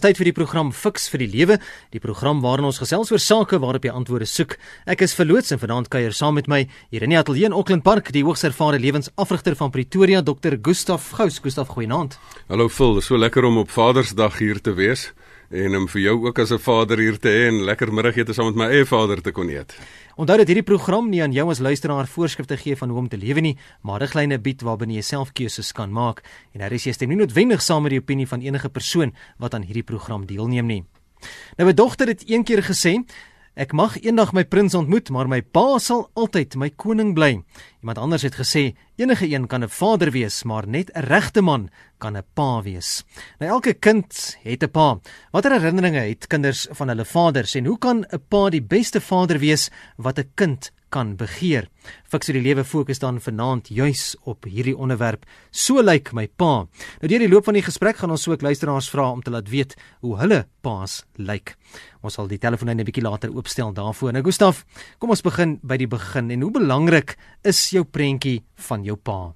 Tyd vir die program Fix vir die Lewe, die program waarin ons gesels oor sake waarop jy antwoorde soek. Ek is verloots en vanaand kuier saam met my hier in die ateljee in Auckland Park, die hoogs ervare lewensafrigter van Pretoria, Dr. Gustaf Gous. Gustaf, goeienaand. Hallo Phil, dis so lekker om op Vadersdag hier te wees en om vir jou ook as 'n vader hier te hê en lekker middagete saam met my eie vader te kon eet. Onthou dat hierdie program nie aan jou as luisteraar voorskrifte gee van hoe om te lewe nie, maar riglyne bied waarbinne jy self keuses kan maak en daar is jy stem nie noodwendig saam met die opinie van enige persoon wat aan hierdie program deelneem nie. Nou my dogter het een keer gesê Ek mag eendag my prins ontmoet, maar my pa sal altyd my koning bly. Iemand anders het gesê, enige een kan 'n vader wees, maar net 'n regte man kan 'n pa wees. Nou elke kind het 'n pa. Watter herinneringe het kinders van hulle vaders en hoe kan 'n pa die beste vader wees wat 'n kind kan begeer. Fiksie die lewe fokus dan vanaand juis op hierdie onderwerp. So lyk my pa. Nou deur die loop van die gesprek gaan ons ook luisteraars vra om te laat weet hoe hulle paas lyk. Ons sal die telefoonlyn 'n bietjie later oopstel daarvoor. Nou Gustaf, kom ons begin by die begin en hoe belangrik is jou prentjie van jou pa?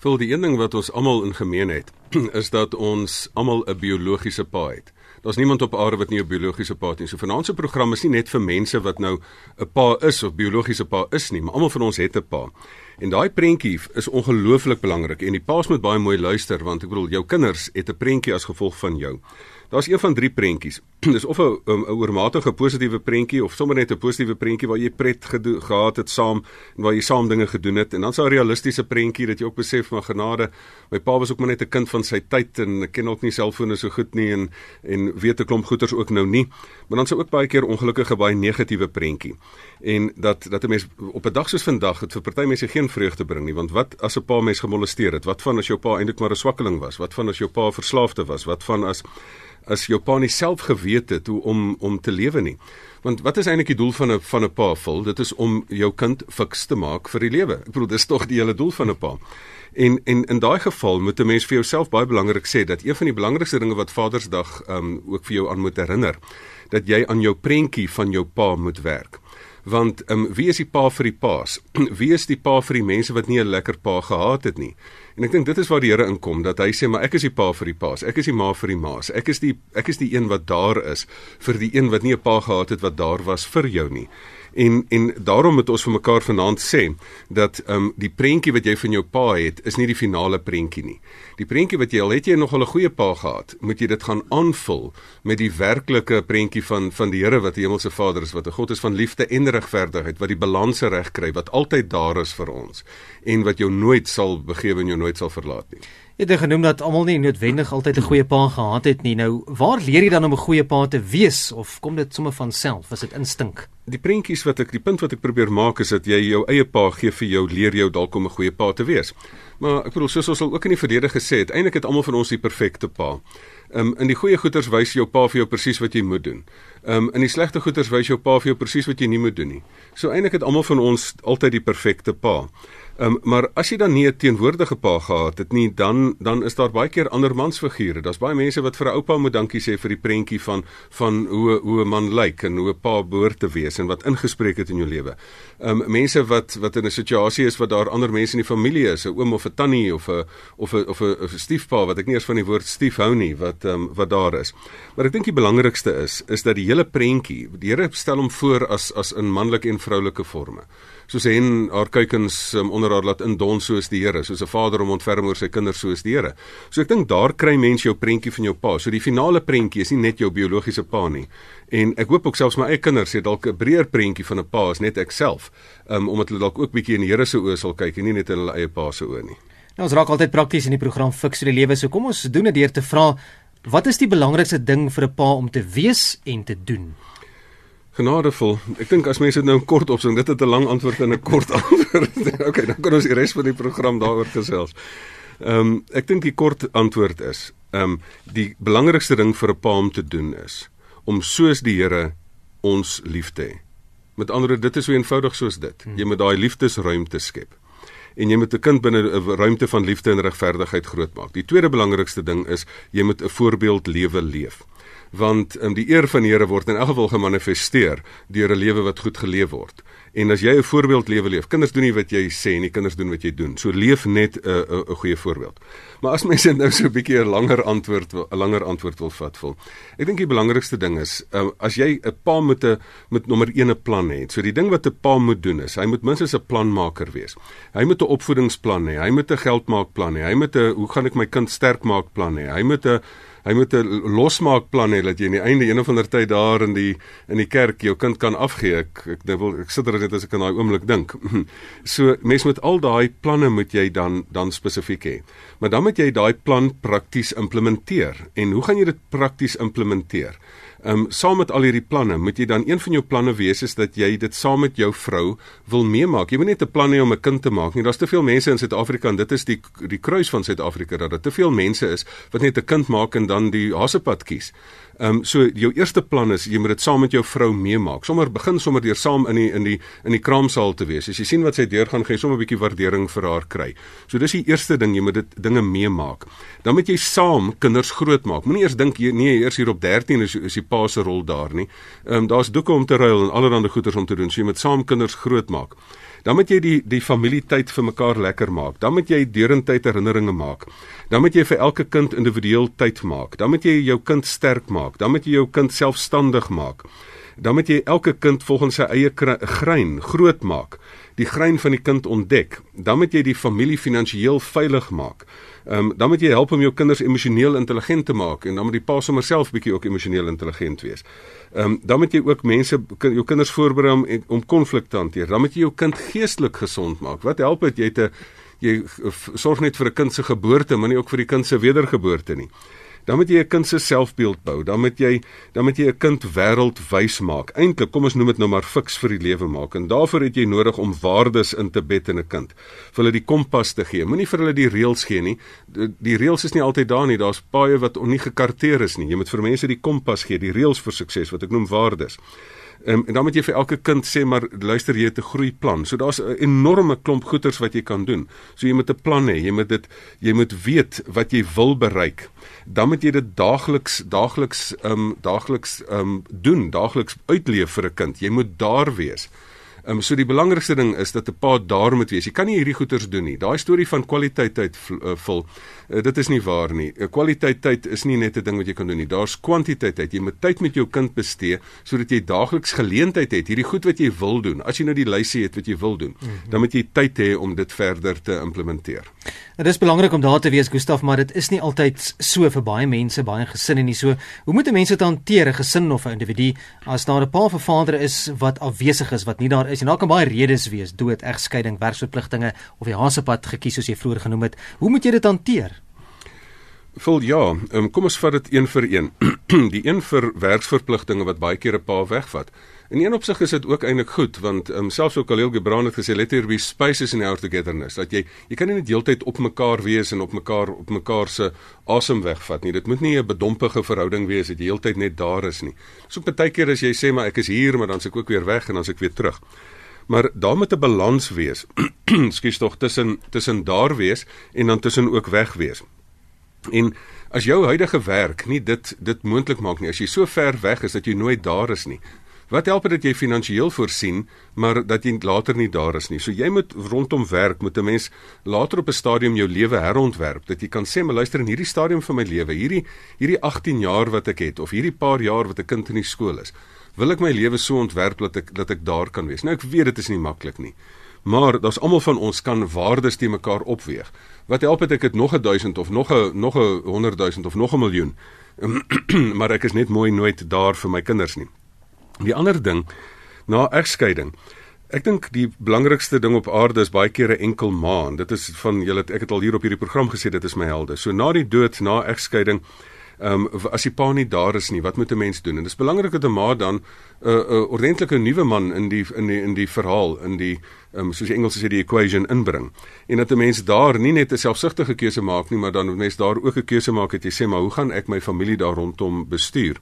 Vir die een ding wat ons almal in gemeen het, is dat ons almal 'n biologiese pa het. Daar's niemand op aarde wat nie 'n biologiese pa het nie. So vanaand se program is nie net vir mense wat nou 'n pa is of biologiese pa is nie, maar almal van ons het 'n pa. En daai prentjie is ongelooflik belangrik en die paas moet baie mooi luister want ek bedoel jou kinders het 'n prentjie as gevolg van jou. Daar's een van drie prentjies. Dis of 'n 'n oormatige positiewe prentjie of sommer net 'n positiewe prentjie waar jy pret gehad het saam en waar jy saam dinge gedoen het en dan 'n realistiese prentjie dat jy ook besef maar genade, my pa was ook maar net 'n kind van sy tyd en ek ken ook nie selfone so goed nie en en weet 'n klomp goeters ook nou nie. Maar dan sou ook baie keer ongelukkige baie negatiewe prentjie. En dat dat 'n mens op 'n dag soos vandag het vir party mense geen vreugde bring nie want wat as 'n pa mens gemolesteer het? Wat van as jou pa eintlik maar 'n swakkeling was? Wat van as jou pa verslaafde was? Wat van as as jou pa nie self geweet het hoe om om te lewe nie. Want wat is eintlik die doel van 'n van 'n pa vol? Dit is om jou kind fiks te maak vir die lewe. Ek bedoel dis tog die hele doel van 'n pa. En en in daai geval moet 'n mens vir jouself baie belangrik sê dat een van die belangrikste dinge wat Vadersdag um ook vir jou aan moet herinner, dat jy aan jou prentjie van jou pa moet werk want um, wie is die pa vir die paas? wie is die pa vir die mense wat nie 'n lekker pa gehad het nie? En ek dink dit is waar die Here inkom dat hy sê maar ek is die pa vir die paas, ek is die ma vir die maas, ek is die ek is die een wat daar is vir die een wat nie 'n pa gehad het wat daar was vir jou nie. En en daarom moet ons vir mekaar vanaand sê dat ehm um, die prentjie wat jy van jou pa het, is nie die finale prentjie nie. Die prentjie wat jy al het jy nog 'n goeie pa gehad, moet jy dit gaan aanvul met die werklike prentjie van van die Here wat die hemelse Vader is, wat 'n God is van liefde en regverdigheid, wat die balanse reg kry, wat altyd daar is vir ons en wat jou nooit sal begewe en jou nooit sal verlaat nie. Jy het genoem dat almal nie noodwendig altyd 'n goeie pa gehad het nie. Nou, waar leer jy dan om 'n goeie pa te wees of kom dit sommer van self? Is dit instink? Die prentjies wat ek die punt wat ek probeer maak is dat jy jou eie pa gee vir jou leer jou dalk om 'n goeie pa te wees. Maar ek bedoel soos ons al ook in die verlede gesê het, eintlik het almal van ons die perfekte pa. Um, in die goeie goeters wys jou pa vir jou presies wat jy moet doen. Um, in die slegte goeters wys jou pa vir jou presies wat jy nie moet doen nie. So eintlik het almal van ons altyd die perfekte pa. Um, maar as jy dan nie 'n teenwoordige pa gehad het nie, dan dan is daar baie keer ander mansfigure. Daar's baie mense wat vir 'n oupa moet dankie sê vir die prentjie van van hoe hoe 'n man lyk en hoe 'n pa behoort te wees en wat ingespreek het in jou lewe. Um mense wat wat in 'n situasie is wat daar ander mense in die familie is, 'n oom of 'n tannie of 'n of 'n of 'n stiefpa wat ek nie eens van die woord stief hou nie, wat um wat daar is. Maar ek dink die belangrikste is is dat die hele prentjie, die Here stel hom voor as as in manlike en vroulike forme soos hy en haar kuikens um, onder haar laat indons soos die Here, soos 'n vader om ontferm oor sy kinders soos die Here. So ek dink daar kry mense jou prentjie van jou pa. So die finale prentjie is nie net jou biologiese pa nie. En ek hoop ook selfs my eie kinders het dalk 'n breër prentjie van 'n pa as net ek self, um, omdat hulle dalk ook bietjie in die Here se oë sal kyk en nie net in hulle eie pa se oë nie. Nou ons raak altyd prakties in die program Fix vir die lewe. So kom ons doen dit deur te vra wat is die belangrikste ding vir 'n pa om te wees en te doen? Genadevol. Ek dink as mense dit nou kort opsom, dit het 'n lang antwoord en 'n kort antwoord. okay, dan kan ons die res van die program daaroor gesels. Ehm um, ek dink die kort antwoord is, ehm um, die belangrikste ding vir 'n pa om te doen is om soos die Here ons lief te hê. Met ander woorde, dit is so eenvoudig soos dit. Jy moet daai liefdesruimte skep. En jy moet 'n kind binne 'n ruimte van liefde en regverdigheid grootmaak. Die tweede belangrikste ding is jy moet 'n voorbeeld lewe leef. Want um, die eer van die Here word in elk geval gemanifesteer deur 'n lewe wat goed geleef word. En as jy 'n voorbeeld lewe leef, kinders doen nie wat jy sê nie, kinders doen wat jy doen. So leef net 'n uh, 'n uh, goeie voorbeeld. Maar as mense nou so 'n bietjie 'n langer antwoord 'n langer antwoord wil vat vol. Ek dink die belangrikste ding is, uh, as jy 'n pa met 'n met nommer 1 'n plan het. So die ding wat 'n pa moet doen is, hy moet minstens 'n planmaker wees. Hy moet 'n opvoedingsplan hê, hy moet 'n geldmaakplan hê, hy moet 'n hoe gaan ek my kind sterk maak plan hê. Hy moet 'n hy moet 'n losmaakplan hê dat jy aan die einde een of ander tyd daar in die in die kerk jou kind kan afgee. Ek ek wil ek sit er net as ek aan daai oomblik dink. so mense met al daai planne moet jy dan dan spesifiek hê. Maar dan moet jy daai plan prakties implementeer. En hoe gaan jy dit prakties implementeer? Ehm um, saam met al hierdie planne, moet jy dan een van jou planne wees is dat jy dit saam met jou vrou wil meemaak. Jy moet net 'n plan hê om 'n kind te maak nie. Daar's te veel mense in Suid-Afrika en dit is die die kruis van Suid-Afrika dat daar te veel mense is wat net 'n kind maak en dan die hasepad kies. Ehm um, so jou eerste plan is jy moet dit saam met jou vrou meemaak. Sommige begin sommer deur saam in die in die in die kraamsaal te wees. As jy sien wat sy deurgaan, gaan jy sommer 'n bietjie waardering vir haar kry. So dis die eerste ding, jy moet dit dinge meemaak. Dan moet jy saam kinders grootmaak. Moenie eers dink nee, eers hier op 13 is is die pa se rol daar nie. Ehm um, daar's doeke om te ruil en allerlei goeders om te doen. So jy moet saam kinders grootmaak. Dan moet jy die die familietyd vir mekaar lekker maak. Dan moet jy deurentyd herinneringe maak. Dan moet jy vir elke kind individueel tyd maak. Dan moet jy jou kind sterk maak. Dan moet jy jou kind selfstandig maak. Dan moet jy elke kind volgens sy eie grein groot maak. Die grein van die kind ontdek. Dan moet jy die familie finansiëel veilig maak. Ehm um, dan moet jy help om jou kinders emosioneel intelligent te maak en dan moet die pa sommer self bietjie ook emosioneel intelligent wees. Ehm um, dan moet jy ook mense jou kinders voorberei om om konflik te hanteer. Dan moet jy jou kind geestelik gesond maak. Wat help dit jy te jy sorg net vir 'n kind se geboorte, maar nie ook vir die kind se wedergeboorte nie dan moet jy 'n kind se selfbeeld bou. Dan moet jy dan moet jy 'n kind wêreldwys maak. Eintlik, kom ons noem dit nou maar fiks vir die lewe maak. En daarvoor het jy nodig om waardes in te bed in 'n kind. Vir hulle die kompas te gee. Moenie vir hulle die reëls gee nie. Die, die reëls is nie altyd daar nie. Daar's paaie wat ongekarteer is nie. Jy moet vir mense die kompas gee, die reëls vir sukses wat ek noem waardes. Um, en dan moet jy vir elke kind sê maar luister jy het 'n groeiplan. So daar's 'n enorme klomp goeders wat jy kan doen. So jy moet 'n plan hê. Jy moet dit jy moet weet wat jy wil bereik. Dan moet jy dit daagliks daagliks ehm um, daagliks ehm um, doen, daagliks uitleef vir 'n kind. Jy moet daar wees. Ehm um, so die belangrikste ding is dat 'n pa daar moet wees. Jy kan nie hierdie goeters doen nie. Daai storie van kwaliteit tyd uh, vul, uh, dit is nie waar nie. uh, Kwaliteit tyd is nie net 'n ding wat jy kan doen nie. Daar's kwantiteit tyd. Jy moet tyd met jou kind bestee sodat jy daagliks geleentheid het hierdie goed wat jy wil doen. As jy nou die lysie het wat jy wil doen, mm -hmm. dan moet jy tyd hê om dit verder te implementeer. Dit is belangrik om daar te wees, Gustaf, maar dit is nie altyd so vir baie mense, baie gesinne nie. So, hoe moet mense dit hanteer, 'n gesin of 'n individu as daar 'n pa of 'n vader is wat afwesig is, wat nie daar is en daar kan baie redes wees, dood, egskeiding, werksverpligtinge of die hasepad gekies soos jy vroeër genoem het. Hoe moet jy dit hanteer? Vol ja, um, kom ons vat dit een vir een. die een vir werksverpligtinge wat baie keer 'n pa wegvat. In een opsig is dit ook eintlik goed want um, selfs ook Khalil Gibran het gesê let there be spaces in our togetherness dat jy jy kan nie net heeltyd op mekaar wees en op mekaar op mekaar se asem wegvat nie. Dit moet nie 'n bedompige verhouding wees dat jy heeltyd net daar is nie. So baie keer as jy sê maar ek is hier maar dan se ek ook weer weg en dan se ek weer terug maar daar moet 'n balans wees. Skus tog tussen tussen daar wees en dan tussen ook weg wees. En as jou huidige werk nie dit dit moontlik maak nie, as jy so ver weg is dat jy nooit daar is nie. Wat help dit dat jy finansiëel voorsien, maar dat jy later nie daar is nie. So jy moet rondom werk moet 'n mens later op 'n stadium jou lewe herontwerp dat jy kan sê, "Maar luister in hierdie stadium van my lewe, hierdie hierdie 18 jaar wat ek het of hierdie paar jaar wat 'n kind in die skool is, wil ek my lewe so ontwerp dat ek dat ek daar kan wees. Nou ek weet dit is nie maklik nie. Maar daar's almal van ons kan waardes te mekaar opweeg. Wat help dit ek het nog 'n 1000 of nog 'n nog 'n 100 000 of nog 'n miljoen. maar ek is net mooi nooit daar vir my kinders nie. Die ander ding na egskeiding. Ek dink die belangrikste ding op aarde is baie keer 'n enkel maan. Dit is van julle ek het al hier op hierdie program gesê dit is my helde. So na die dood, na egskeiding Ehm um, as die pa nie daar is nie, wat moet 'n mens doen? En dit is belangrik dat 'n ma dan 'n uh, 'n uh, ordentlike nuwe man in die in die in die verhaal in die ehm um, soos die Engels sê die equation inbring. En dat 'n mens daar nie net 'n selfsugtige keuse maak nie, maar dan 'n mens daar ook 'n keuse maak dat jy sê, "Maar hoe gaan ek my familie daar rondom bestuur?"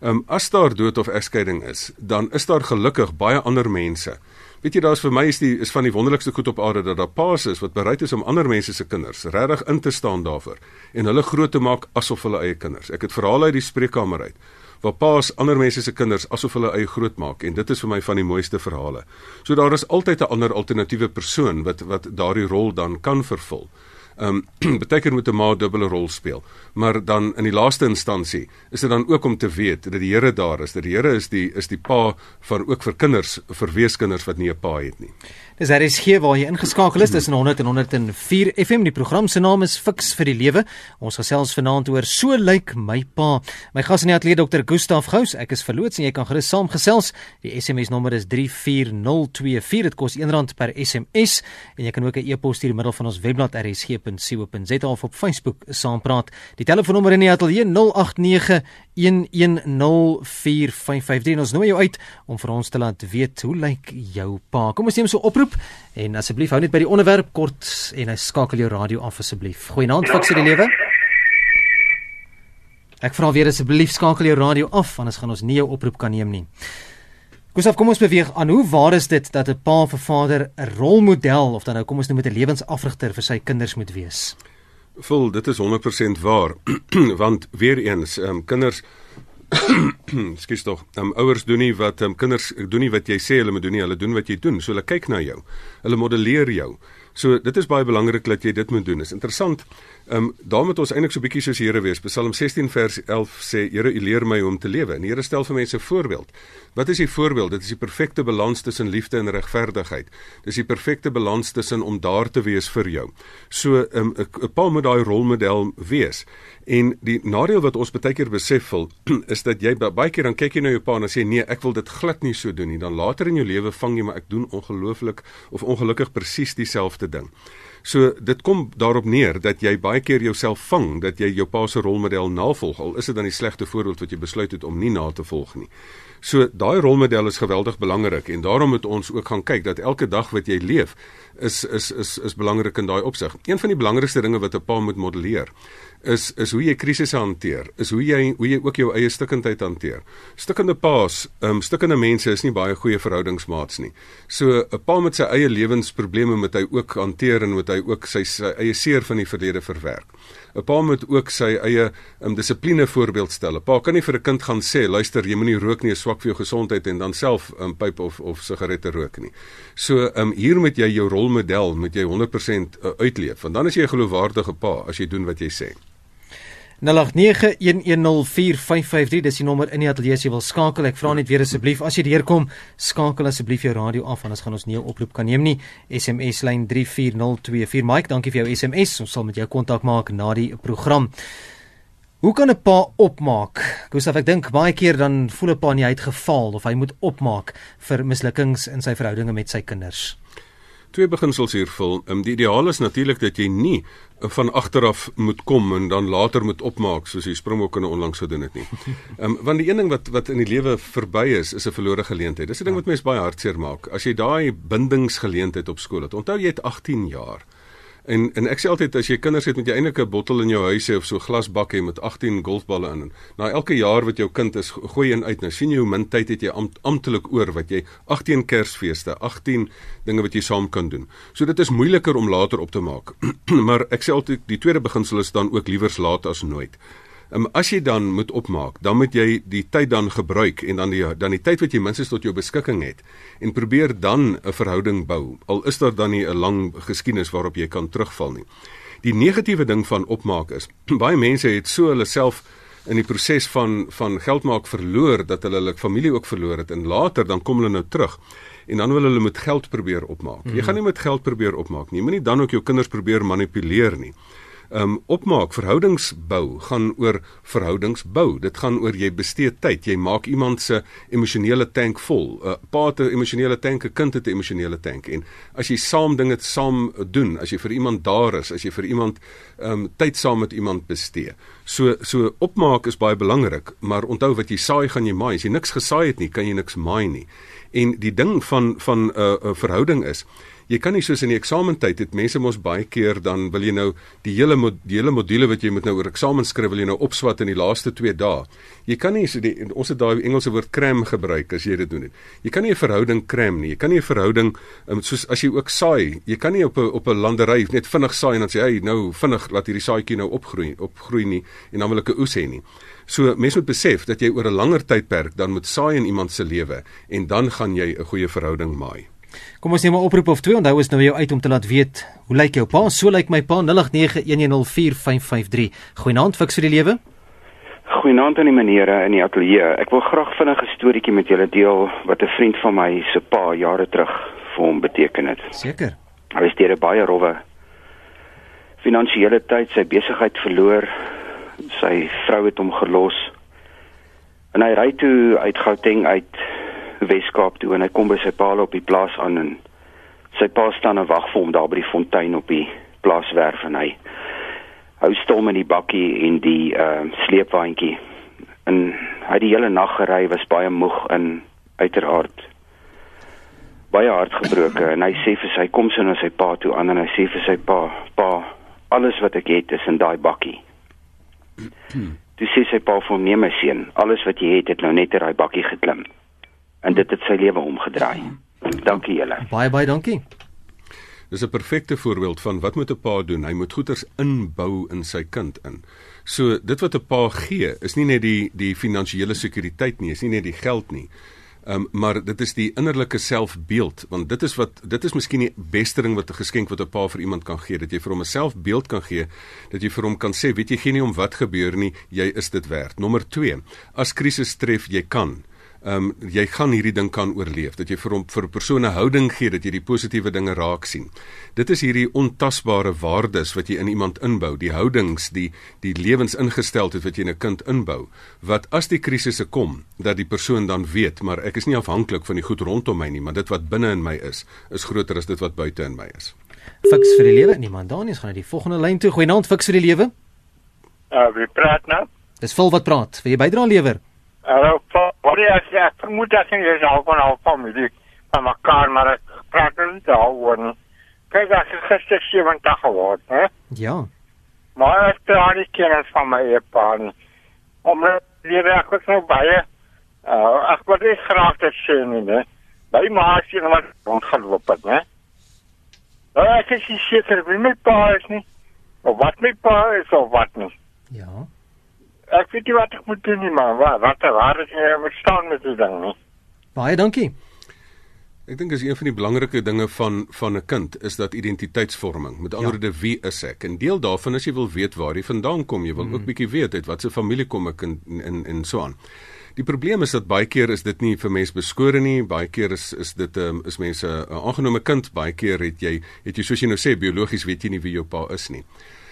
Ehm um, as daar dood of egskeiding is, dan is daar gelukkig baie ander mense Weet jy daar's vir my is die is van die wonderlikste goed op aarde dat daar paas is wat bereid is om ander mense se kinders regtig in te staan daarvoor en hulle groot te maak asof hulle eie kinders. Ek het verhale uit die spreekkamer uit waar paas ander mense se kinders asof hulle eie groot maak en dit is vir my van die mooiste verhale. So daar is altyd 'n ander alternatiewe persoon wat wat daardie rol dan kan vervul. Ehm um, beteken moet 'n ma dubbele rol speel. Maar dan in die laaste instansie is dit dan ook om te weet dat die Here daar is. Dat die Here is die is die pa van ook vir kinders, vir weeskinders wat nie 'n pa het nie. Dis daar is hier waar jy ingeskakel is tussen 100 en 104 FM. Die program se naam is Fix vir die Lewe. Ons gesels vanaand oor so lyk my pa. My gas in die ateljee Dr. Gustaf Gous. Ek is verloots en jy kan gerus saamgesels. Die SMS nommer is 34024. Dit kos R1 per SMS en jy kan ook 'n e-pos stuur middel van ons webblad rsg rsg.co.za of op Facebook saampraat. Die telefoonnommer in die ateljee 0891104553. Ons nooi jou uit om vir ons te laat weet hoe lyk jou pa. Kom ons neem so 'n oproep en asseblief hou net by die onderwerp kort en hy skakel jou radio af asseblief. Goeienaand, fiks die lewe. Ek vra weer asseblief skakel jou radio af anders gaan ons nie jou oproep kan neem nie. Gustav, kom ons beweeg aan. Hoe waar is dit dat 'n pa 'n vader 'n rolmodel of dan nou kom ons noem dit 'n lewensafrigter vir sy kinders moet wees? Vol, dit is 100% waar. Want weer eens, ehm um, kinders Skus tog. Ehm um, ouers doen nie wat ehm um, kinders doen nie wat jy sê hulle moet doen nie, hulle doen wat jy doen. So hulle kyk na jou. Hulle modelleer jou. So dit is baie belangrik dat jy dit moet doen. Is interessant. Ehm um, daarom moet ons eintlik so bietjie soos Here wees. Psalm 16 vers 11 sê: "Here, U leer my om te lewe." En die Here stel vir mense 'n voorbeeld. Wat is die voorbeeld? Dit is die perfekte balans tussen liefde en regverdigheid. Dis die perfekte balans tussen om daar te wees vir jou. So ehm, 'n um, 'n pa moet daai rolmodel wees. En die nadeel wat ons baie keer besef vol is dat jy baie keer dan kyk jy na jou pa en sê nee, ek wil dit glad nie so doen nie. Dan later in jou lewe vang jy maar ek doen ongelooflik of ongelukkig presies dieselfde ding. So dit kom daarop neer dat jy baie keer jouself vang dat jy jou pa se rolmodel navolg al is dit dan die slegte voorbeeld wat jy besluit het om nie na te volg nie. So daai rolmodel is geweldig belangrik en daarom moet ons ook gaan kyk dat elke dag wat jy leef is is is is belangrik in daai opsig. Een van die belangrikste dinge wat 'n pa moet modelleer is is hoe jy krisisse hanteer, is hoe jy hoe jy ook jou eie stikkindheid hanteer. Stikkende paas, ehm um, stikkende mense is nie baie goeie verhoudingsmaats nie. So 'n pa met sy eie lewensprobleme moet hy ook hanteer en moet hy ook sy, sy eie seer van die verlede verwerk. 'n Pa moet ook sy eie um, dissipline voorbeeld stel. 'n Pa kan nie vir 'n kind gaan sê, luister, jy moenie rook nie, is swak vir jou gesondheid en dan self 'n um, pyp of of sigarette rook nie. So, ehm um, hier moet jy jou rolmodel moet jy 100% uh, uitleef, want dan is jy 'n geloofwaardige pa as jy doen wat jy sê. 0891104553 dis die nommer in die ateljee as jy wil skakel. Ek vra net weer asseblief as jy deurkom, skakel asseblief jou radio af anders gaan ons nie 'n oproep kan neem nie. SMS lyn 34024. Mike, dankie vir jou SMS. Ons sal met jou kontak maak na die program. Hoe kan 'n pa opmaak? Gustav, ek dink baie keer dan voel 'n pa nie hy het gefaal of hy moet opmaak vir mislukkings in sy verhoudinge met sy kinders. Twee beginsels hier vul. Um, die ideaal is natuurlik dat jy nie van agteraf moet kom en dan later moet opmaak soos die Springbokke onlangs gedoen het nie. Ehm um, want die een ding wat wat in die lewe verby is, is 'n verlore geleentheid. Dis 'n ding wat mense baie hartseer maak. As jy daai bindingsgeleentheid op skool het. Onthou jy het 18 jaar. En en ek sê altyd as jy kinders het met jy eintlik 'n bottel in jou huis hê of so 'n glasbak hê met 18 golfballe in. Na elke jaar wat jou kind is, gooi een uit. Nou sien jy hoe min tyd het jy am, amptelik oor wat jy 18 Kersfeeste, 18 dinge wat jy saam kan doen. So dit is moeiliker om later op te maak. maar ek sê altyd die tweede beginsel is dan ook liewers laat as nooit. Um, as jy dan moet opmaak, dan moet jy die tyd dan gebruik en dan die dan die tyd wat jy minstens tot jou beskikking het en probeer dan 'n verhouding bou. Al is daar dan nie 'n lang geskiedenis waarop jy kan terugval nie. Die negatiewe ding van opmaak is baie mense het so hulle self in die proses van van geld maak verloor dat hulle hulle familie ook verloor het en later dan kom hulle nou terug en dan wil hulle met geld probeer opmaak. Mm -hmm. Jy gaan nie met geld probeer opmaak nie. Jy moenie dan ook jou kinders probeer manipuleer nie um opmaak verhoudingsbou gaan oor verhoudingsbou. Dit gaan oor jy bestee tyd. Jy maak iemand se emosionele tank vol. 'n uh, pa het 'n emosionele tank 'n kind het 'n emosionele tank. En as jy saam dinge saam doen as jy vir iemand daar is as jy vir iemand um tyd saam met iemand bestee. So so opmaak is baie belangrik maar onthou wat jy saai gaan jy maai. As jy niks gesaai het nie kan jy niks maai nie. En die ding van van 'n uh, uh, verhouding is Jy kan nie soos in die eksamentyd het mense mos baie keer dan wil jy nou die hele die hele module wat jy moet nou oor eksamen skryf wil jy nou opswat in die laaste 2 dae. Jy kan nie so die ons het daai Engelse woord cram gebruik as jy dit doen. Jy kan nie 'n verhouding cram nie. Jy kan nie 'n verhouding um, soos as jy ook saai. Jy kan nie op 'n op 'n landery net vinnig saai en dan sê hy nou vinnig laat hierdie saadjie nou opgroei, opgroei nie en dan wil ek 'n oes hê nie. So mense moet besef dat jy oor 'n langer tydperk dan moet saai in iemand se lewe en dan gaan jy 'n goeie verhouding maai. Kom ons neem 'n oproep of twee. Onthou is nou jou uit om te laat weet hoe lyk jou pa? So lyk my pa 0891104553. Goeienaand, fiks vir die lewe. Goeienaand aan die menere in die ateljee. Ek wil graag vinnig 'n storieetjie met julle deel wat 'n vriend van my se pa jare terug vir hom beteken het. Seker. Hy was deur 'n baie rowwe finansiële tyd, sy besigheid verloor, sy vrou het hom gelos. En hy ry toe uit Gauteng uit Weskaap toe en hy kom by sy pa op die plaas aan en sy pa staan en wag vir hom daar by die fontein op die plaaswerf en hy hou stil met die bakkie en die uh sleepwaandjie. En hy het die hele nag gery, was baie moeg en uiteraard baie hartgebroke en hy sê vir sy kom sy na sy pa toe aan en hy sê vir sy pa, pa, alles wat ek het is in daai bakkie. Toe sê sy pa vir hom: "Nee my seun, alles wat jy het het nou net in daai bakkie geklim." En dit het sy lewe omgedraai. Dankie julle. Baie baie dankie. Dis 'n perfekte voorbeeld van wat moet 'n pa doen? Hy moet goeders inbou in sy kind in. So dit wat 'n pa gee, is nie net die die finansiële sekuriteit nie, is nie net die geld nie. Um, maar dit is die innerlike selfbeeld want dit is wat dit is miskien die beste ding wat 'n geskenk wat 'n pa vir iemand kan gee dat jy vir hom 'n selfbeeld kan gee dat jy vir hom kan sê weet jy gee nie om wat gebeur nie jy is dit werd nommer 2 as krisis tref jy kan ehm um, jy gaan hierdie ding kan oorleef dat jy vir hom vir 'n persoon 'n houding gee dat jy die positiewe dinge raak sien. Dit is hierdie ontasbare waardes wat jy in iemand inbou, die houdings, die die lewensingesteldheid wat jy in 'n kind inbou, wat as die krisisse kom, dat die persoon dan weet, maar ek is nie afhanklik van die goed rondom my nie, maar dit wat binne in my is, is groter as dit wat buite in my is. Fiks vir die lewe, nie, ons gaan na die volgende lyn toe. Goeienaand, fiks vir die lewe. Uh, wie praat nou? Dis vol wat praat. Wil jy bydra lewer? Jy sê, ek vermoed dat jy is al van al familie van mekaar, maar ek praat nie daaroor nie. Kyk, ek is gister 70 geword, hè? Ja. Maar ek praat nie kennis van my epa nie. Omdat die ek was nou baie, uh, ek wil nie graag dit sê nie, né? By my sien wat rondgeloop het, né? Nou, ek is nie seker wie my pa is nie, of wat my pa is, of wat nie. Ja ek weet nie wat ek moet doen nie man. Wat wat waar is jy moet staan met die ding nie. Baie dankie. Ek dink is een van die belangrike dinge van van 'n kind is dat identiteitsvorming. Met ander ja. woorde, ja. wie is ek? En deel daarvan is jy wil weet waar jy vandaan kom. Jy wil mm. ook bietjie weet uit watter familie kom ek in in en so aan. Die probleem is dat baie keer is dit nie vir mense beskore nie. Baie keer is is dit 'n um, is mense 'n uh, aangenome kind. Baie keer het jy het jy soos jy nou sê biologies weet jy nie wie jou pa is nie.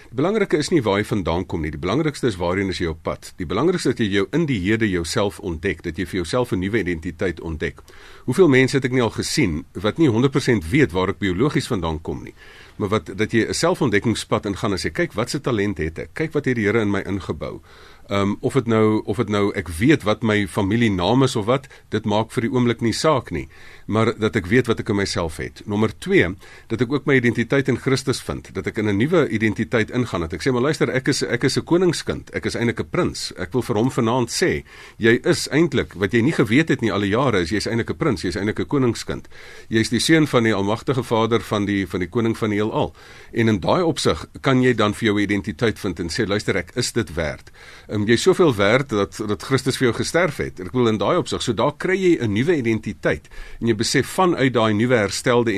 Die belangrike is nie waar jy vandaan kom nie. Die belangrikste is waarheen is jy op pad. Die belangrikste is dat jy jou in die hede jouself ontdek, dat jy vir jouself 'n nuwe identiteit ontdek. Hoeveel mense het ek nie al gesien wat nie 100% weet waar ek biologies vandaan kom nie, maar wat dat jy 'n selfontdekkingspad ingaan en sê kyk wat se talent het ek? Kyk wat het die Here in my ingebou? Ehm um, of dit nou of dit nou ek weet wat my familienaam is of wat, dit maak vir die oomblik nie saak nie, maar dat ek weet wat ek in myself het. Nommer 2, dat ek ook my identiteit in Christus vind, dat ek in 'n nuwe identiteit ingaan. Dat ek sê maar luister, ek is ek is 'n koningskind, ek is eintlik 'n prins. Ek wil vir hom vanaand sê, jy is eintlik wat jy nie geweet het nie al die jare, is jy's eintlik 'n prins, jy's eintlik 'n koningskind. Jy's die seun van die almagtige Vader van die van die koning van die heelal. En in daai opsig kan jy dan vir jou identiteit vind en sê luister, ek is dit werd um, jy soveel werd dat dat Christus vir jou gesterf het. Ek wil in daai opsig, so daar kry jy 'n nuwe identiteit en jy besef vanuit daai nuwe herstelde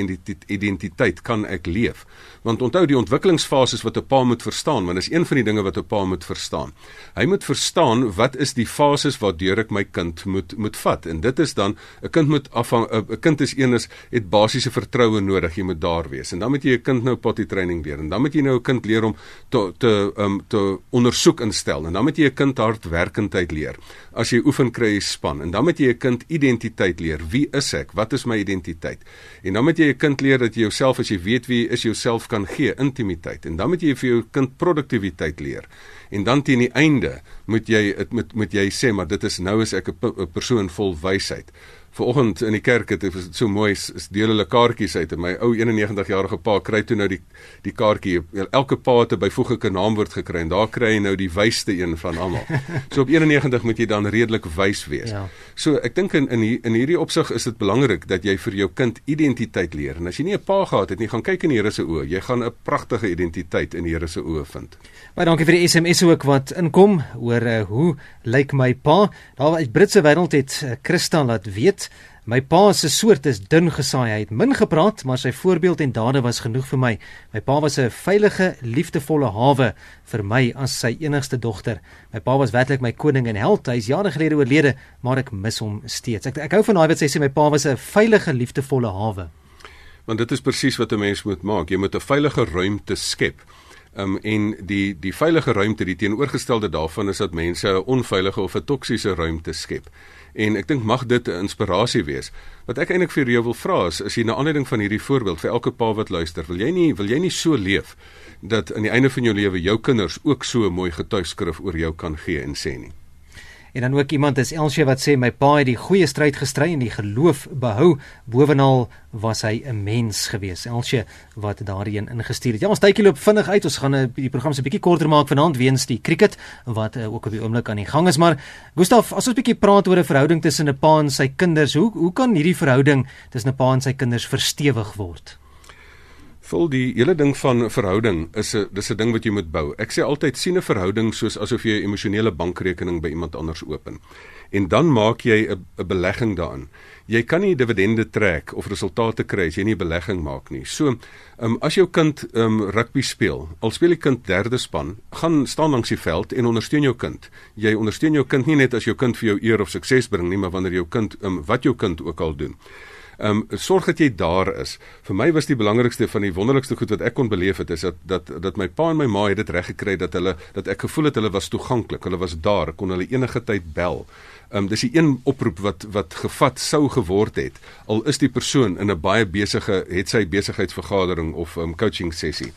identiteit kan ek leef. Want onthou die ontwikkelingsfases wat 'n pa moet verstaan, want dis een van die dinge wat 'n pa moet verstaan. Hy moet verstaan wat is die fases waardeur ek my kind moet moet vat. En dit is dan 'n kind moet afhang 'n kind is een is het basiese vertroue nodig, jy moet daar wees. En dan moet jy 'n kind nou potty training leer en dan moet jy nou 'n kind leer om te te um te ondersoek instel en dan moet jy 'n kind hardwerkendheid leer. As jy oefen kry jy span en dan moet jy 'n kind identiteit leer. Wie is ek? Wat is my identiteit? En dan moet jy 'n kind leer dat jy jouself as jy weet wie jy is, jouself kan gee intimiteit en dan moet jy vir jou kind produktiwiteit leer en dan teen die einde moet jy dit moet moet jy sê maar dit is nou is ek 'n persoon vol wysheid Vanoggend in die kerk het dit so mooi is deel hulle kaartjies uit en my ou 91 jarige pa kry toe nou die die kaartjie elke pa het 'n byvoeglike naamwoord gekry en daar kry hy nou die wysste een van almal. So op 91 moet jy dan redelik wys wees. Ja. So ek dink in in, in hierdie opsig is dit belangrik dat jy vir jou kind identiteit leer. En as jy nie 'n pa gehad het nie, gaan kyk in die Here se oë. Jy gaan 'n pragtige identiteit in die Here se oë vind. Baie dankie vir die SMS ook wat inkom oor uh, hoe lyk my pa. Daar uit Britse wêreld het uh, Christa laat weet My pa se soort is dun gesaai. Hy het min gepraat, maar sy voorbeeld en dade was genoeg vir my. My pa was 'n veilige, liefdevolle hawe vir my as sy enigste dogter. My pa was werklik my koning en held. Hy is jare gelede oorlede, maar ek mis hom steeds. Ek ek hou van daai wat sy sê my pa was 'n veilige, liefdevolle hawe. Want dit is presies wat 'n mens moet maak. Jy moet 'n veilige ruimte skep. Um en die die veilige ruimte, die teenoorgestelde daarvan is dat mense 'n onveilige of 'n toksiese ruimte skep en ek dink mag dit 'n inspirasie wees. Wat ek eintlik vir jou wil vra is, is jy na aanleiding van hierdie voorbeeld vir elke pa wat luister, wil jy nie wil jy nie so leef dat aan die einde van jou lewe jou kinders ook so 'n mooi getuigskrif oor jou kan gee en sê nie? En dan ook iemand is Elsie wat sê my pa het die goeie stryd gestry en die geloof behou. Bovenal was hy 'n mens gewees. Elsie wat daarin ingestuur het. Ja, ons tydjie loop vinnig uit. Ons gaan eh, die program se bietjie korter maak vanaand weens die cricket wat uh, ook op die oomblik aan die gang is. Maar Gustaf, as ons bietjie praat oor 'n verhouding tussen 'n pa en sy kinders, hoe hoe kan hierdie verhouding tussen 'n pa en sy kinders verstewig word? Vol die hele ding van verhouding is 'n dis 'n ding wat jy moet bou. Ek sê altyd sien 'n verhouding soos asof jy 'n emosionele bankrekening by iemand anders open. En dan maak jy 'n 'n belegging daarin. Jy kan nie dividende trek of resultate kry as jy nie belegging maak nie. So, um, as jou kind um, rugby speel, al speel die kind derde span, gaan staan langs die veld en ondersteun jou kind. Jy ondersteun jou kind nie net as jou kind vir jou eer of sukses bring nie, maar wanneer jou kind um, wat jou kind ook al doen. Ehm um, sorg dat jy daar is. Vir my was die belangrikste van die wonderlikste goed wat ek kon beleef het is dat dat dat my pa en my ma het dit reg gekry dat hulle dat ek gevoel het hulle was toeganklik. Hulle was daar, kon hulle enige tyd bel. Ehm um, dis die een oproep wat wat gevat sou geword het al is die persoon in 'n baie besige het sy besigheidsvergadering of 'n um, ehm, coaching sessie.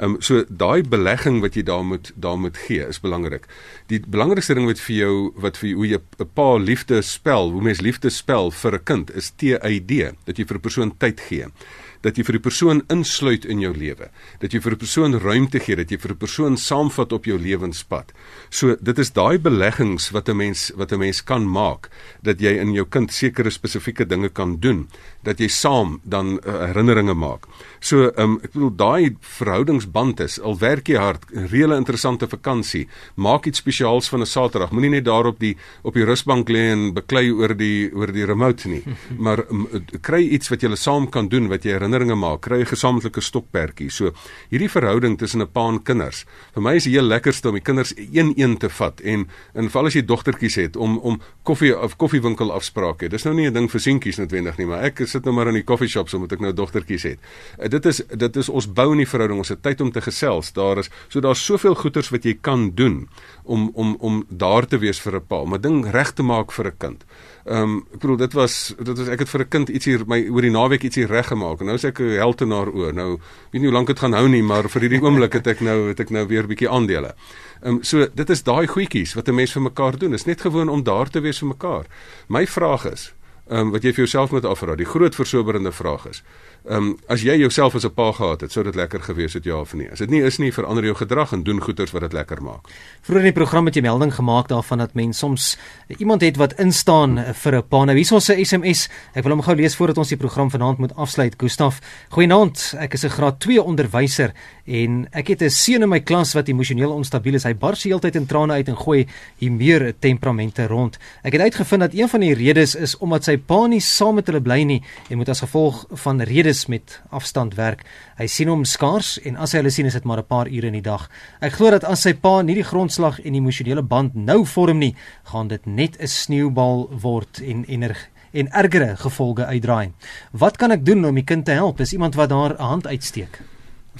Ehm um, so daai belegging wat jy daar moet daar moet gee is belangrik. Die belangrikste ding wat vir jou wat vir hoe jy 'n pa liefde spel, hoe mens liefde spel vir 'n kind is TID, dat jy vir 'n persoon tyd gee dat jy vir die persoon insluit in jou lewe, dat jy vir 'n persoon ruimte gee, dat jy vir 'n persoon saamvat op jou lewenspad. So dit is daai beleggings wat 'n mens wat 'n mens kan maak dat jy in jou kind sekere spesifieke dinge kan doen, dat jy saam dan uh, herinneringe maak. So um, ek bedoel daai verhoudingsband is al werk jy hard, 'n reële interessante vakansie, maak iets spesiaals van 'n Saterdag. Moenie net daar op die op die rusbank lê en beklei oor die oor die remote nie, maar kry iets wat jy saam kan doen wat jy herinneringe maak, kry 'n gesamentlike stokperdjie. So hierdie verhouding tussen 'n pa en kinders. Vir my is dit heel lekkerste om die kinders een-een te vat en in geval as jy dogtertjies het om om koffie of koffiewinkel afsprake. Dis nou nie 'n ding vir seentjies noodwendig nie, maar ek sit nou maar in die koffieshop so moet ek nou dogtertjies hê. Uh, dit is dit is ons bou in die verhouding, ons het tyd om te gesels. Daar is so daar's soveel goeders wat jy kan doen om om om daar te wees vir 'n pa, om 'n ding reg te maak vir 'n kind. Ehm um, ek bedoel dit was dit was ek het vir 'n kind ietsie my oor die naweek ietsie reggemaak. Nou is ek 'n heltenaar oor. Nou weet nie hoe lank dit gaan hou nie, maar vir hierdie oomblik het ek nou het ek nou weer 'n bietjie aandele. Ehm um, so dit is daai goedjies wat 'n mens vir mekaar doen. Is net gewoon om daar te wees vir mekaar. My vraag is, ehm um, wat jy vir jouself moet afvra, die groot versoberende vraag is, Ehm um, as jy jouself as 'n pa gehad het, sou dit lekker gewees het ja of nee. As dit nie is nie, verander jou gedrag en doen goeders wat dit lekker maak. Vroeger in die program het jy melding gemaak daarvan dat mens soms iemand het wat instaan vir 'n pa. Nou hier is ons se SMS. Ek wil hom gou lees voordat ons die program vanaand moet afsluit. Gustaf, goeienaand. Ek is 'n graad 2 onderwyser en ek het 'n seun in my klas wat emosioneel onstabiel is. Hy bars heeltyd in trane uit en gooi hier meer temperamente rond. Ek het uitgevind dat een van die redes is omdat sy pa nie saam met hulle bly nie en moet as gevolg van redes met afstand werk. Hy sien hom skaars en as hy hulle sien is dit maar 'n paar ure in die dag. Ek glo dat as sy pa nie die grondslag en emosionele band nou vorm nie, gaan dit net 'n sneeubal word en energie en ergere gevolge uitdraai. Wat kan ek doen om die kind te help? Is iemand wat daar 'n hand uitsteek?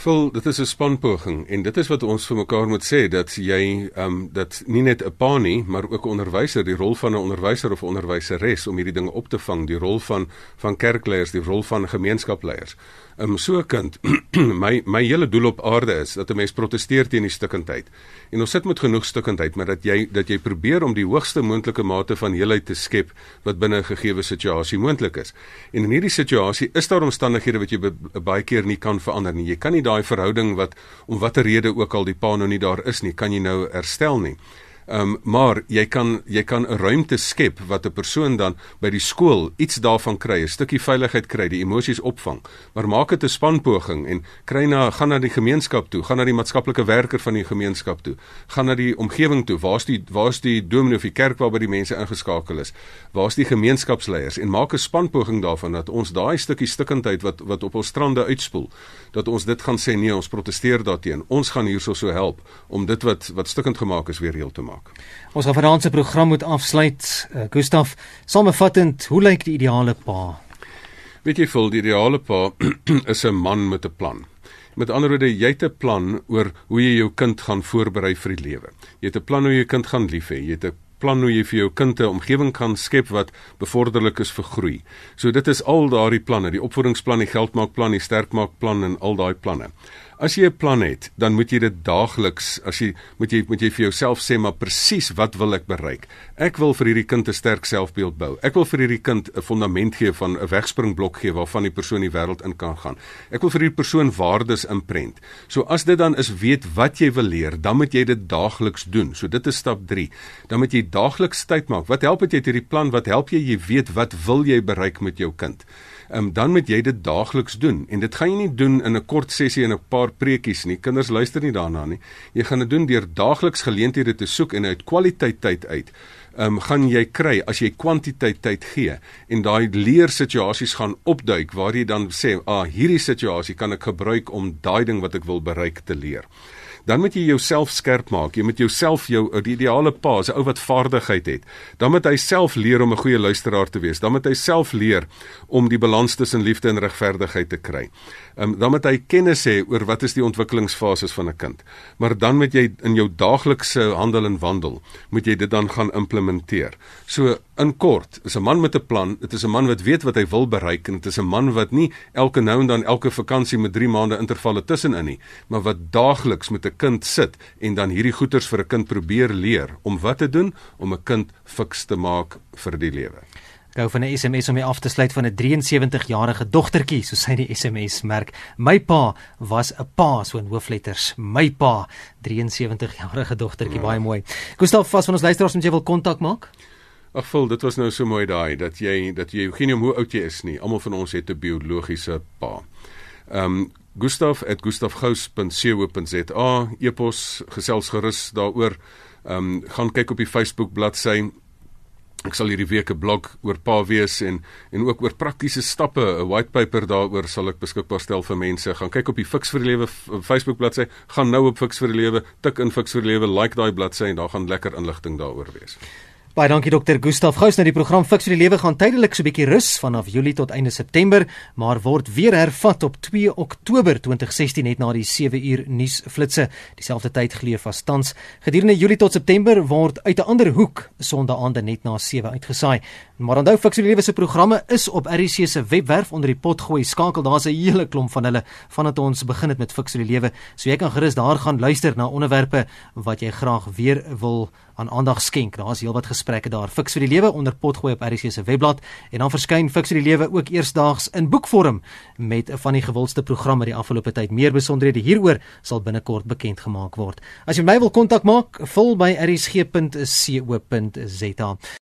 Vol dit is 'n spanpoging en dit is wat ons vir mekaar moet sê dat jy ehm um, dat nie net 'n pa nie, maar ook 'n onderwyser, die rol van 'n onderwyser of onderwyseres om hierdie dinge op te vang, die rol van van kerkleiers, die rol van gemeenskapleiers. Um, so 'n kind my my hele doel op aarde is dat 'n mens proteseer teen die stikkindheid. En ons sit met genoeg stikkindheid, maar dat jy dat jy probeer om die hoogste moontlike mate van heelheid te skep wat binne 'n gegeewe situasie moontlik is. En in hierdie situasie is daar omstandighede wat jy baie keer nie kan verander nie. Jy kan nie daai verhouding wat om watter rede ook al die pa nou nie daar is nie, kan jy nou herstel nie. Um, maar jy kan jy kan 'n ruimte skep wat 'n persoon dan by die skool iets daarvan kry, 'n stukkie veiligheid kry, die emosies opvang. Maar maak dit 'n spanpoging en kry na gaan na die gemeenskap toe, gaan na die maatskaplike werker van die gemeenskap toe, gaan na die omgewing toe. Waar's die waar's die dominee of die kerk waarby die mense ingeskakel is? Waar's die gemeenskapsleiers en maak 'n spanpoging daarvan dat ons daai stukkie stikkindheid wat wat op ons strande uitspoel, dat ons dit gaan sê nee, ons proteseer daarteen. Ons gaan hierso so help om dit wat wat stikkend gemaak is weer heel te maak maak. Ons gaan vanaand se program moet afsluit. Uh, Gustaf, samevattend, hoe lyk die ideale pa? Weet jy, vol die ideale pa is 'n man met 'n plan. Met ander woorde, jy het 'n plan oor hoe jy jou kind gaan voorberei vir die lewe. Jy het 'n plan hoe jy jou kind gaan lief hê. Jy het 'n plan hoe jy vir jou kind 'n omgewing kan skep wat bevorderlik is vir groei. So dit is al daardie planne, die opvoedingsplan, die geldmaakplan, die sterkmaakplan en al daai planne. As jy 'n plan het, dan moet jy dit daagliks, as jy moet jy moet jy vir jouself sê maar presies wat wil ek bereik? Ek wil vir hierdie kind 'n sterk selfbeeld bou. Ek wil vir hierdie kind 'n fondament gee van 'n wegspringblok gee waarvan die persoon die wêreld in kan gaan. Ek wil vir hierdie persoon waardes inprent. So as dit dan is weet wat jy wil leer, dan moet jy dit daagliks doen. So dit is stap 3. Dan moet jy daagliks tyd maak. Wat help dit jy het hierdie plan? Wat help jy jy weet wat wil jy bereik met jou kind? Um, dan moet jy dit daagliks doen en dit gaan jy nie doen in 'n kort sessie en 'n paar preekies nie. Kinders luister nie daarna nie. Jy gaan dit doen deur daagliks geleenthede te soek en uit kwaliteit tyd uit. Ehm um, gaan jy kry as jy kwantiteit tyd gee en daai leer situasies gaan opduik waar jy dan sê, "Ah, hierdie situasie kan ek gebruik om daai ding wat ek wil bereik te leer." Dan moet jy jouself skerp maak. Jy moet jouself jou die ideale pa, 'n ou wat vaardigheid het. Dan moet hy self leer om 'n goeie luisteraar te wees. Dan moet hy self leer om die balans tussen liefde en regverdigheid te kry. Um, dan moet hy kennis hê oor wat is die ontwikkelingsfases van 'n kind. Maar dan moet jy in jou daaglikse handel en wandel, moet jy dit dan gaan implementeer. So in kort, is 'n man met 'n plan, dit is 'n man wat weet wat hy wil bereik en dit is 'n man wat nie elke nou en dan elke vakansie met 3 maande intervalle tussenin nie, maar wat daagliks met 'n kind sit en dan hierdie goeters vir 'n kind probeer leer om wat te doen om 'n kind fiks te maak vir die lewe. Gou van 'n SMS om my af te sluit van 'n 73-jarige dogtertjie, so sy die SMS merk. My pa was 'n pa so in hoofletters. My pa, 73-jarige dogtertjie, ja. baie mooi. Gustav, vas van ons luisteraars moet jy wil kontak maak? Ag, vol, dit was nou so mooi daai dat jy dat jy geen hoe oud jy is nie. Almal van ons het 'n biologiese pa. Ehm um, gustav@gustavgous.co.za e-pos gesels gerus daaroor. Ehm um, gaan kyk op die Facebook bladsy Ek sal hierdie week 'n blog oor pa wees en en ook oor praktiese stappe, 'n white paper daaroor sal ek beskikbaar stel vir mense. Gaan kyk op die Fix vir die Lewe Facebook bladsy, gaan nou op Fix vir die Lewe, tik in Fix vir die Lewe, like daai bladsy en daar gaan lekker inligting daaroor wees. Baie dankie dokter Gustaf Gous nou die program Fix vir die Lewe gaan tydelik so 'n bietjie rus vanaf Julie tot einde September, maar word weer hervat op 2 Oktober 2016 net na die 7 uur nuusflitsse. Dieselfde tyd geleef as tans. Gedurende Julie tot September word uit 'n ander hoek Sondaande net na 7 uitgesaai. Maar onthou Fix vir die Lewe se programme is op RC se webwerf onder die potgooi skakel. Daar's 'n hele klomp van hulle vandat ons begin het met Fix vir die Lewe. So jy kan gerus daar gaan luister na onderwerpe wat jy graag weer wil aan aandag skenk. Daar's heelwat gesprekke daar. Fix vir die lewe onder potgooi op RC se webblad en dan verskyn Fix vir die lewe ook eersdaags in boekvorm met van die gewildste programme die afgelope tyd. Meer besonderhede hieroor sal binnekort bekend gemaak word. As jy my wil kontak maak, vul by rsg.co.za.